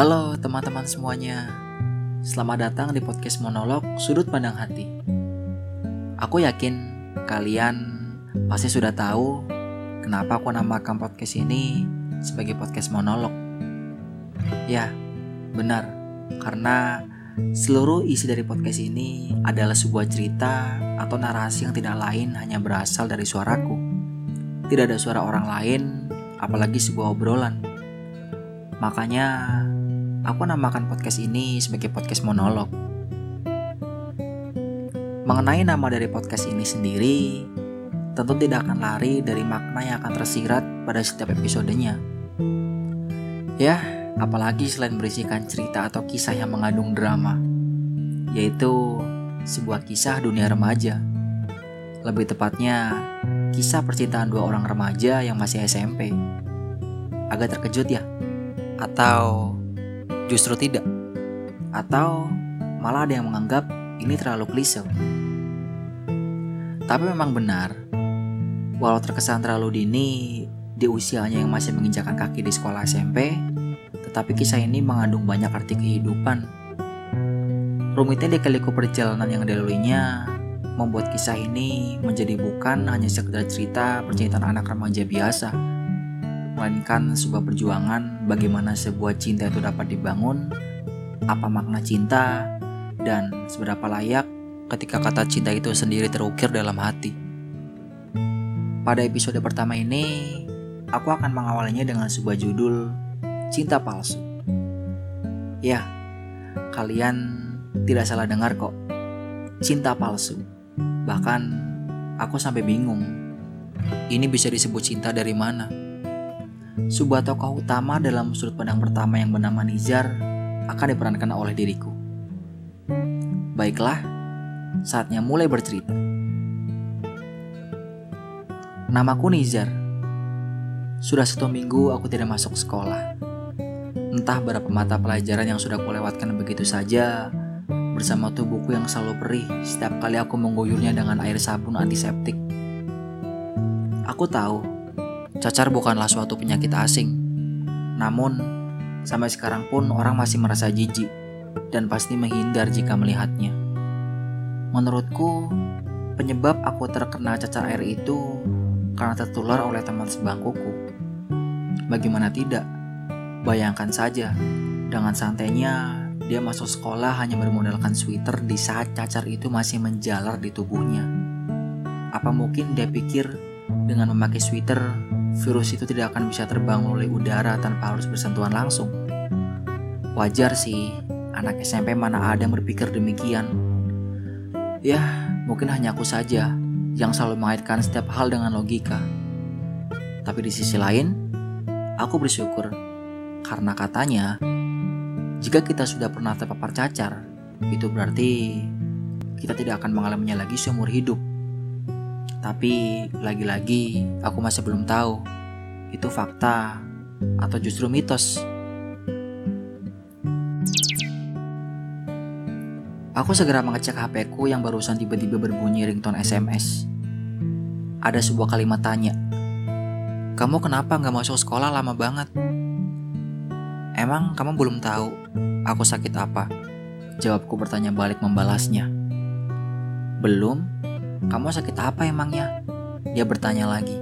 Halo teman-teman semuanya, selamat datang di podcast monolog Sudut Pandang Hati. Aku yakin kalian pasti sudah tahu kenapa aku namakan podcast ini sebagai podcast monolog. Ya, benar, karena seluruh isi dari podcast ini adalah sebuah cerita atau narasi yang tidak lain hanya berasal dari suaraku. Tidak ada suara orang lain, apalagi sebuah obrolan. Makanya, aku namakan podcast ini sebagai podcast monolog. Mengenai nama dari podcast ini sendiri, tentu tidak akan lari dari makna yang akan tersirat pada setiap episodenya. Ya, apalagi selain berisikan cerita atau kisah yang mengandung drama, yaitu sebuah kisah dunia remaja. Lebih tepatnya, kisah percintaan dua orang remaja yang masih SMP. Agak terkejut ya? Atau justru tidak? Atau malah ada yang menganggap ini terlalu klise? Tapi memang benar, walau terkesan terlalu dini di usianya yang masih menginjakan kaki di sekolah SMP, tetapi kisah ini mengandung banyak arti kehidupan. Rumitnya dikaliku perjalanan yang dilaluinya membuat kisah ini menjadi bukan hanya sekedar cerita percintaan anak remaja biasa, melainkan sebuah perjuangan bagaimana sebuah cinta itu dapat dibangun, apa makna cinta, dan seberapa layak ketika kata cinta itu sendiri terukir dalam hati. Pada episode pertama ini, aku akan mengawalinya dengan sebuah judul Cinta Palsu. Ya, kalian tidak salah dengar kok. Cinta palsu. Bahkan aku sampai bingung. Ini bisa disebut cinta dari mana? Sebuah tokoh utama dalam sudut pandang pertama yang bernama Nizar akan diperankan oleh diriku. Baiklah, saatnya mulai bercerita. Namaku Nizar. Sudah satu minggu aku tidak masuk sekolah. Entah berapa mata pelajaran yang sudah kulewatkan begitu saja bersama tubuhku yang selalu perih setiap kali aku mengguyurnya dengan air sabun antiseptik. Aku tahu Cacar bukanlah suatu penyakit asing. Namun, sampai sekarang pun orang masih merasa jijik dan pasti menghindar jika melihatnya. Menurutku, penyebab aku terkena cacar air itu karena tertular oleh teman sebangkuku. Bagaimana tidak? Bayangkan saja, dengan santainya dia masuk sekolah hanya bermodalkan sweater di saat cacar itu masih menjalar di tubuhnya. Apa mungkin dia pikir dengan memakai sweater virus itu tidak akan bisa terbang melalui udara tanpa harus bersentuhan langsung. Wajar sih, anak SMP mana ada yang berpikir demikian. Ya, mungkin hanya aku saja yang selalu mengaitkan setiap hal dengan logika. Tapi di sisi lain, aku bersyukur karena katanya, jika kita sudah pernah terpapar cacar, itu berarti kita tidak akan mengalaminya lagi seumur hidup. Tapi lagi-lagi aku masih belum tahu itu fakta atau justru mitos. Aku segera mengecek HP ku yang barusan tiba-tiba berbunyi ringtone SMS. Ada sebuah kalimat tanya. Kamu kenapa nggak masuk sekolah lama banget? Emang kamu belum tahu aku sakit apa? Jawabku bertanya balik membalasnya. Belum, kamu sakit apa emangnya? Dia bertanya lagi.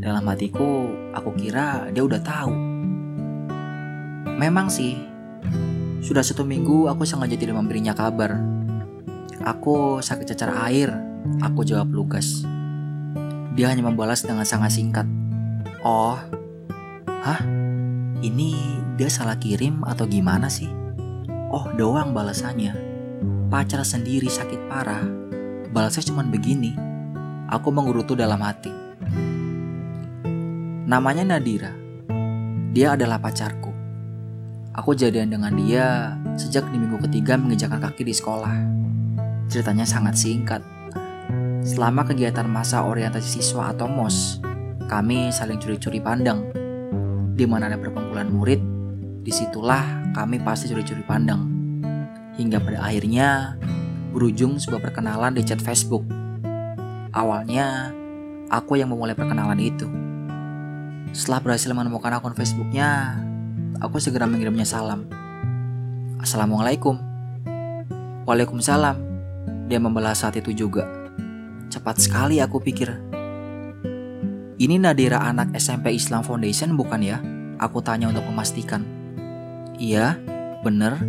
Dalam hatiku, aku kira dia udah tahu. Memang sih, sudah satu minggu aku sengaja tidak memberinya kabar. Aku sakit cacar air, aku jawab lugas. Dia hanya membalas dengan sangat singkat. Oh, hah? Ini dia salah kirim atau gimana sih? Oh doang balasannya. Pacar sendiri sakit parah, Balasnya cuma begini. Aku mengurutu dalam hati. Namanya Nadira. Dia adalah pacarku. Aku jadian dengan dia sejak di minggu ketiga menginjakan kaki di sekolah. Ceritanya sangat singkat. Selama kegiatan masa orientasi siswa atau MOS, kami saling curi-curi pandang. Di mana ada perkumpulan murid, di situlah kami pasti curi-curi pandang. Hingga pada akhirnya berujung sebuah perkenalan di chat Facebook. Awalnya, aku yang memulai perkenalan itu. Setelah berhasil menemukan akun Facebooknya, aku segera mengirimnya salam. Assalamualaikum. Waalaikumsalam. Dia membalas saat itu juga. Cepat sekali aku pikir. Ini Nadira anak SMP Islam Foundation bukan ya? Aku tanya untuk memastikan. Iya, bener.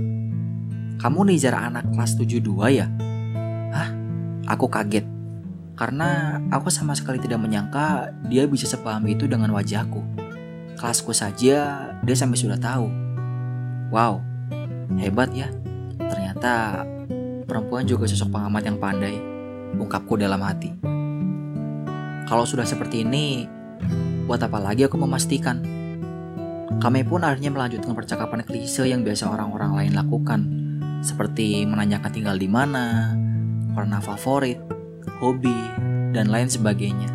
Kamu Nizar anak kelas 72 ya? Hah? Aku kaget. Karena aku sama sekali tidak menyangka dia bisa sepaham itu dengan wajahku. Kelasku saja dia sampai sudah tahu. Wow, hebat ya. Ternyata perempuan juga sosok pengamat yang pandai. Ungkapku dalam hati. Kalau sudah seperti ini, buat apa lagi aku memastikan? Kami pun akhirnya melanjutkan percakapan klise yang biasa orang-orang lain lakukan, seperti menanyakan tinggal di mana, warna favorit, hobi, dan lain sebagainya.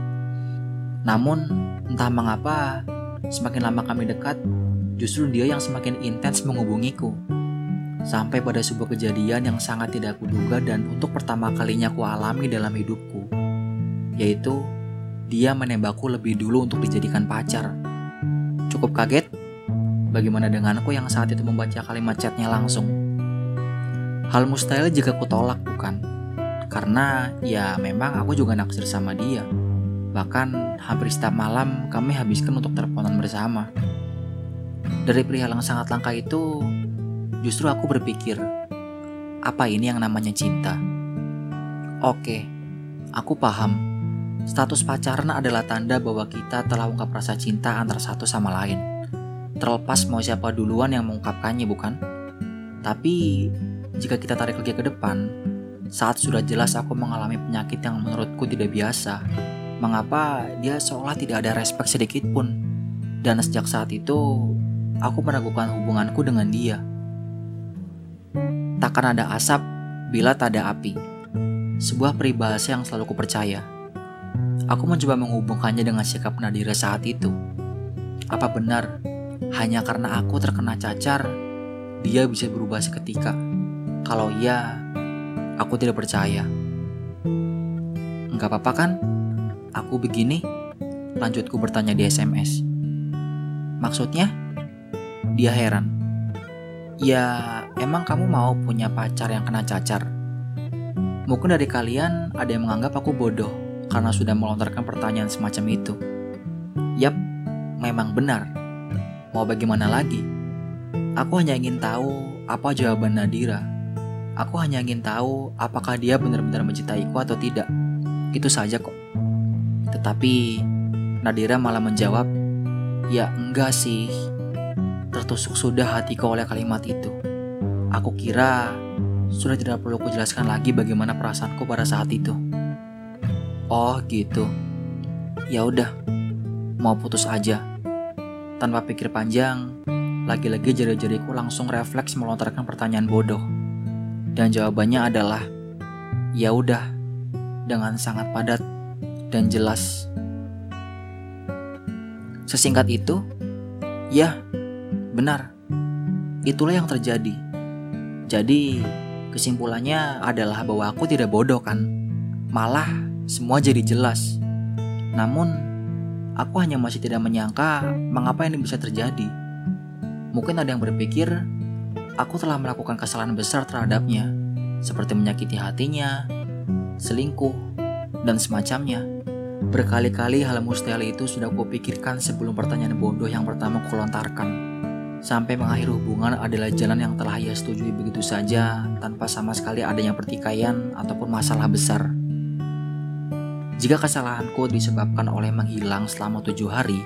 Namun, entah mengapa, semakin lama kami dekat, justru dia yang semakin intens menghubungiku. Sampai pada sebuah kejadian yang sangat tidak kuduga dan untuk pertama kalinya ku alami dalam hidupku. Yaitu, dia menembakku lebih dulu untuk dijadikan pacar. Cukup kaget? Bagaimana denganku yang saat itu membaca kalimat chatnya langsung? Hal mustahil jika kutolak, bukan? Karena ya memang aku juga naksir sama dia. Bahkan hampir setiap malam kami habiskan untuk teleponan bersama. Dari perihal yang sangat langka itu, justru aku berpikir, apa ini yang namanya cinta? Oke, aku paham. Status pacaran adalah tanda bahwa kita telah ungkap rasa cinta antara satu sama lain. Terlepas mau siapa duluan yang mengungkapkannya, bukan? Tapi, jika kita tarik lagi ke depan, saat sudah jelas aku mengalami penyakit yang menurutku tidak biasa, mengapa dia seolah tidak ada respek sedikit pun? Dan sejak saat itu, aku meragukan hubunganku dengan dia. Takkan ada asap bila tak ada api. Sebuah peribahasa yang selalu kupercaya. Aku mencoba menghubungkannya dengan sikap Nadira saat itu. Apa benar hanya karena aku terkena cacar, dia bisa berubah seketika? Kalau iya, Aku tidak percaya. Enggak apa-apa kan? Aku begini? Lanjutku bertanya di SMS. Maksudnya? Dia heran. Ya, emang kamu mau punya pacar yang kena cacar? Mungkin dari kalian ada yang menganggap aku bodoh karena sudah melontarkan pertanyaan semacam itu. Yap, memang benar. Mau bagaimana lagi? Aku hanya ingin tahu apa jawaban Nadira Aku hanya ingin tahu apakah dia benar-benar mencintaiku atau tidak. Itu saja kok. Tetapi Nadira malah menjawab, "Ya enggak sih." Tertusuk sudah hatiku oleh kalimat itu. Aku kira sudah tidak perlu kujelaskan lagi bagaimana perasaanku pada saat itu. Oh, gitu. Ya udah, mau putus aja. Tanpa pikir panjang, lagi-lagi jari-jariku langsung refleks melontarkan pertanyaan bodoh. Dan jawabannya adalah ya udah dengan sangat padat dan jelas. Sesingkat itu, ya, benar. Itulah yang terjadi. Jadi, kesimpulannya adalah bahwa aku tidak bodoh kan. Malah semua jadi jelas. Namun, aku hanya masih tidak menyangka mengapa ini bisa terjadi. Mungkin ada yang berpikir aku telah melakukan kesalahan besar terhadapnya, seperti menyakiti hatinya, selingkuh, dan semacamnya. Berkali-kali hal mustahil itu sudah kupikirkan sebelum pertanyaan bodoh yang pertama kulontarkan. Sampai mengakhiri hubungan adalah jalan yang telah ia setujui begitu saja tanpa sama sekali adanya pertikaian ataupun masalah besar. Jika kesalahanku disebabkan oleh menghilang selama tujuh hari,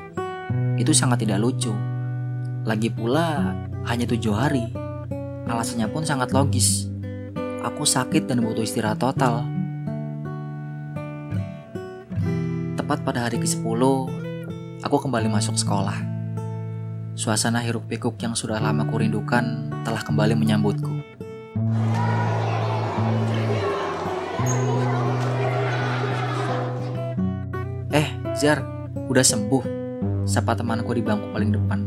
itu sangat tidak lucu. Lagi pula, hanya tujuh hari Alasannya pun sangat logis. Aku sakit dan butuh istirahat total. Tepat pada hari ke-10, aku kembali masuk sekolah. Suasana hiruk pikuk yang sudah lama kurindukan telah kembali menyambutku. Eh, Zar, udah sembuh. Sapa temanku di bangku paling depan.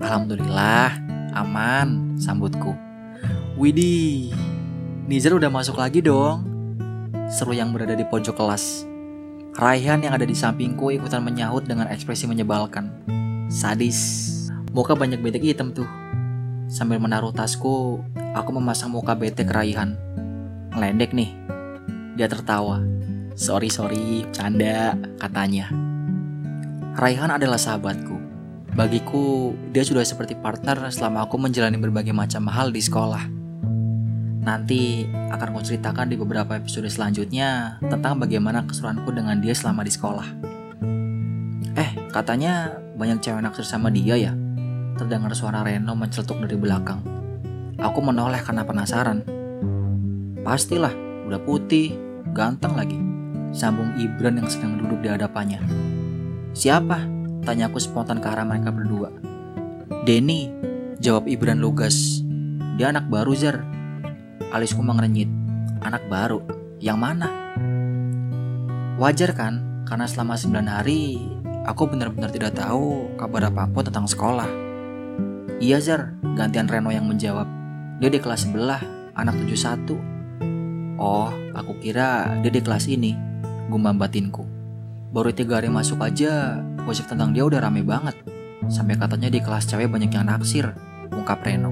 Alhamdulillah, aman, sambutku. Widih, Nizar udah masuk lagi dong. Seru yang berada di pojok kelas. Raihan yang ada di sampingku ikutan menyahut dengan ekspresi menyebalkan. Sadis. Muka banyak betek hitam tuh. Sambil menaruh tasku, Aku memasang muka bete ke Raihan. Ngelendek nih. Dia tertawa. Sorry, sorry, canda, katanya. Raihan adalah sahabatku. Bagiku, dia sudah seperti partner selama aku menjalani berbagai macam hal di sekolah. Nanti akan aku ceritakan di beberapa episode selanjutnya tentang bagaimana keseruanku dengan dia selama di sekolah. Eh, katanya banyak cewek naksir sama dia ya? Terdengar suara Reno mencelutuk dari belakang. Aku menoleh karena penasaran. Pastilah, udah putih, ganteng lagi. Sambung Ibran yang sedang duduk di hadapannya. Siapa? Tanya aku spontan ke arah mereka berdua. Denny, jawab Ibran lugas. Dia anak baru, Zer. Alisku mengerenyit. Anak baru? Yang mana? Wajar kan? Karena selama 9 hari, aku benar-benar tidak tahu kabar apa-apa tentang sekolah. Iya Zar, gantian Reno yang menjawab. Dia di kelas sebelah, anak 71. Oh, aku kira dia di kelas ini, gumam batinku. Baru tiga hari masuk aja, gosip tentang dia udah rame banget. Sampai katanya di kelas cewek banyak yang naksir, ungkap Reno.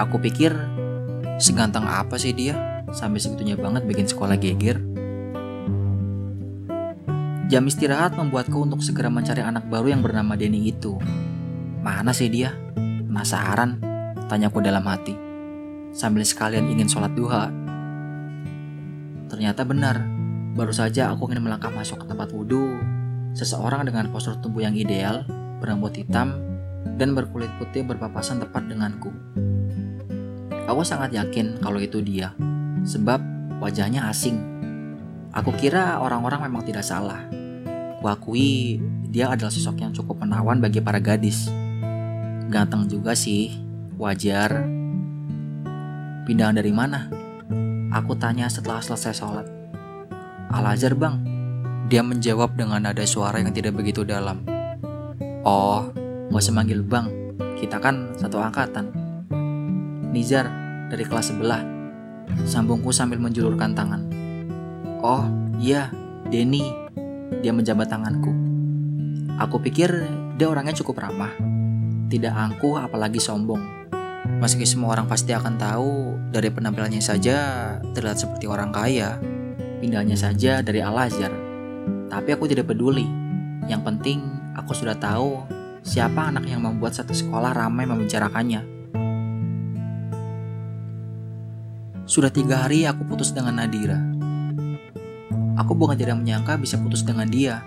Aku pikir, seganteng apa sih dia? Sampai segitunya banget bikin sekolah geger. Jam istirahat membuatku untuk segera mencari anak baru yang bernama Denny itu. Mana sih dia? Penasaran? Tanyaku dalam hati. Sambil sekalian ingin sholat duha. Ternyata benar. Baru saja aku ingin melangkah masuk ke tempat wudhu. Seseorang dengan postur tubuh yang ideal, berambut hitam, dan berkulit putih berpapasan tepat denganku. Aku sangat yakin kalau itu dia, sebab wajahnya asing. Aku kira orang-orang memang tidak salah. Kuakui dia adalah sosok yang cukup menawan bagi para gadis. Ganteng juga sih, wajar. Pindahan dari mana? Aku tanya setelah selesai sholat. Al-Azhar bang. Dia menjawab dengan nada suara yang tidak begitu dalam. Oh, gak usah manggil bang. Kita kan satu angkatan. Nizar, dari kelas sebelah. Sambungku sambil menjulurkan tangan. Oh, iya, Denny. Dia menjabat tanganku. Aku pikir dia orangnya cukup ramah tidak angkuh apalagi sombong. Meski semua orang pasti akan tahu dari penampilannya saja terlihat seperti orang kaya, pindahnya saja dari Al-Azhar. Tapi aku tidak peduli. Yang penting aku sudah tahu siapa anak yang membuat satu sekolah ramai membicarakannya. Sudah tiga hari aku putus dengan Nadira. Aku bukan tidak menyangka bisa putus dengan dia,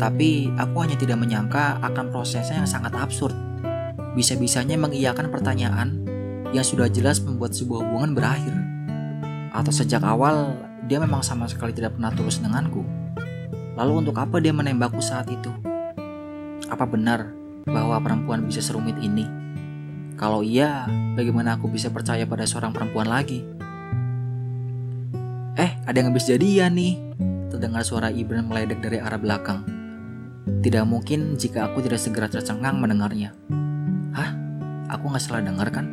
tapi aku hanya tidak menyangka akan prosesnya yang sangat absurd bisa-bisanya mengiyakan pertanyaan yang sudah jelas membuat sebuah hubungan berakhir. Atau sejak awal dia memang sama sekali tidak pernah tulus denganku. Lalu untuk apa dia menembakku saat itu? Apa benar bahwa perempuan bisa serumit ini? Kalau iya, bagaimana aku bisa percaya pada seorang perempuan lagi? Eh, ada yang habis jadian nih. Terdengar suara Ibran meledek dari arah belakang. Tidak mungkin jika aku tidak segera tercengang mendengarnya. Hah? Aku gak salah dengar kan?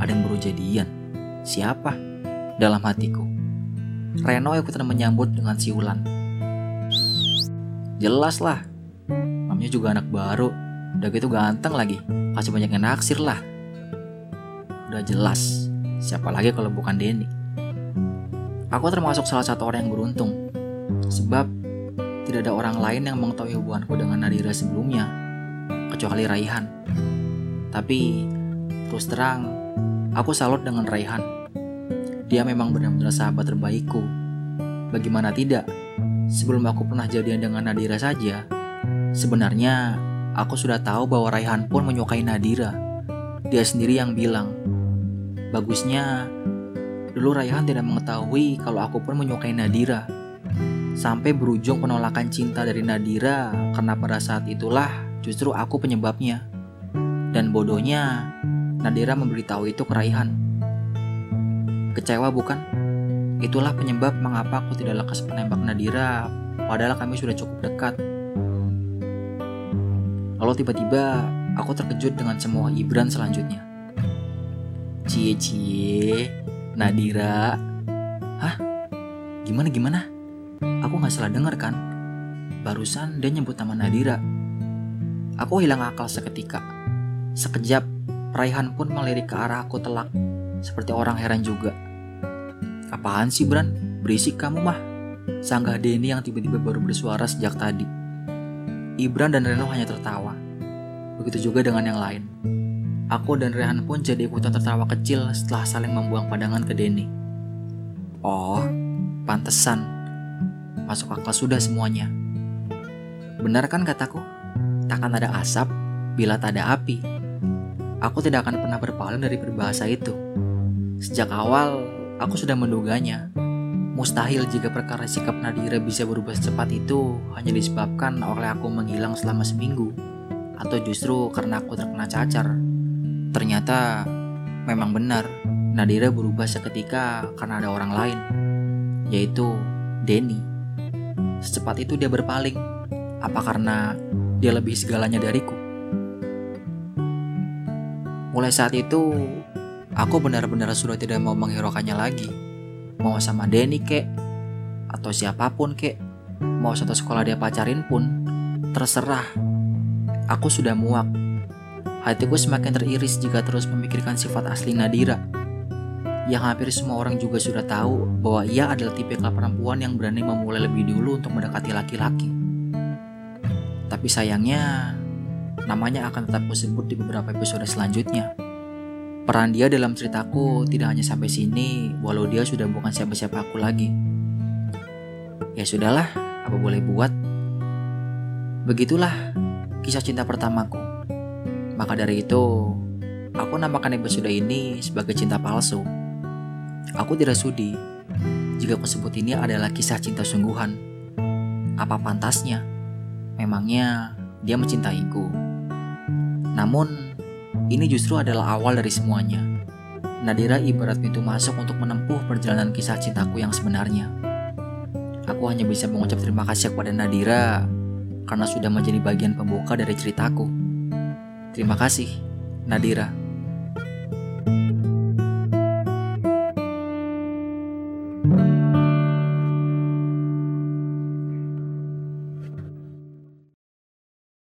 Ada yang baru jadian. Siapa? Dalam hatiku. Reno ikutan menyambut dengan siulan. Jelas lah. Namanya juga anak baru. Udah gitu ganteng lagi. Pasti banyak yang naksir lah. Udah jelas. Siapa lagi kalau bukan Denny? Aku termasuk salah satu orang yang beruntung. Sebab tidak ada orang lain yang mengetahui hubunganku dengan Nadira sebelumnya. Kecuali Raihan. Tapi terus terang, aku salut dengan Raihan. Dia memang benar-benar sahabat terbaikku. Bagaimana tidak? Sebelum aku pernah jadian dengan Nadira saja, sebenarnya aku sudah tahu bahwa Raihan pun menyukai Nadira. Dia sendiri yang bilang, bagusnya dulu Raihan tidak mengetahui kalau aku pun menyukai Nadira. Sampai berujung penolakan cinta dari Nadira karena pada saat itulah justru aku penyebabnya. Dan bodohnya, Nadira memberitahu itu ke Raihan. Kecewa bukan? Itulah penyebab mengapa aku tidak lekas menembak Nadira, padahal kami sudah cukup dekat. Lalu tiba-tiba, aku terkejut dengan semua Ibran selanjutnya. Cie-cie, Nadira. Hah? Gimana gimana? Aku gak salah dengar kan? Barusan dia nyebut nama Nadira. Aku hilang akal seketika. Sekejap, Raihan pun melirik ke arah aku telak, seperti orang heran juga. Apaan sih Bran? Berisik kamu mah. Sanggah Denny yang tiba-tiba baru bersuara sejak tadi. Ibran dan Reno hanya tertawa. Begitu juga dengan yang lain. Aku dan Rehan pun jadi ikutan tertawa kecil setelah saling membuang pandangan ke Denny. Oh, pantesan. Masuk akal sudah semuanya. Benar kan kataku? Takkan ada asap bila tak ada api. Aku tidak akan pernah berpaling dari berbahasa itu. Sejak awal, aku sudah menduganya. Mustahil jika perkara sikap Nadira bisa berubah secepat itu hanya disebabkan oleh aku menghilang selama seminggu. Atau justru karena aku terkena cacar. Ternyata memang benar, Nadira berubah seketika karena ada orang lain, yaitu Denny. Secepat itu dia berpaling. Apa karena dia lebih segalanya dariku? Mulai saat itu, aku benar-benar sudah tidak mau menghiraukannya lagi. Mau sama Denny kek, atau siapa pun kek, mau satu sekolah dia pacarin pun, terserah. Aku sudah muak Hatiku semakin teriris jika terus memikirkan sifat asli Nadira. Yang hampir semua orang juga sudah tahu bahwa ia adalah tipe perempuan yang berani memulai lebih dulu untuk mendekati laki-laki. Tapi sayangnya, namanya akan tetap kusebut di beberapa episode selanjutnya. Peran dia dalam ceritaku tidak hanya sampai sini, walau dia sudah bukan siapa-siapa aku lagi. Ya sudahlah, apa boleh buat. Begitulah kisah cinta pertamaku. Maka dari itu, aku namakan episode ini sebagai cinta palsu. Aku tidak sudi jika aku sebut ini adalah kisah cinta sungguhan. Apa pantasnya? Memangnya dia mencintaiku. Namun, ini justru adalah awal dari semuanya. Nadira ibarat pintu masuk untuk menempuh perjalanan kisah cintaku yang sebenarnya. Aku hanya bisa mengucap terima kasih kepada Nadira karena sudah menjadi bagian pembuka dari ceritaku. Terima kasih, Nadira.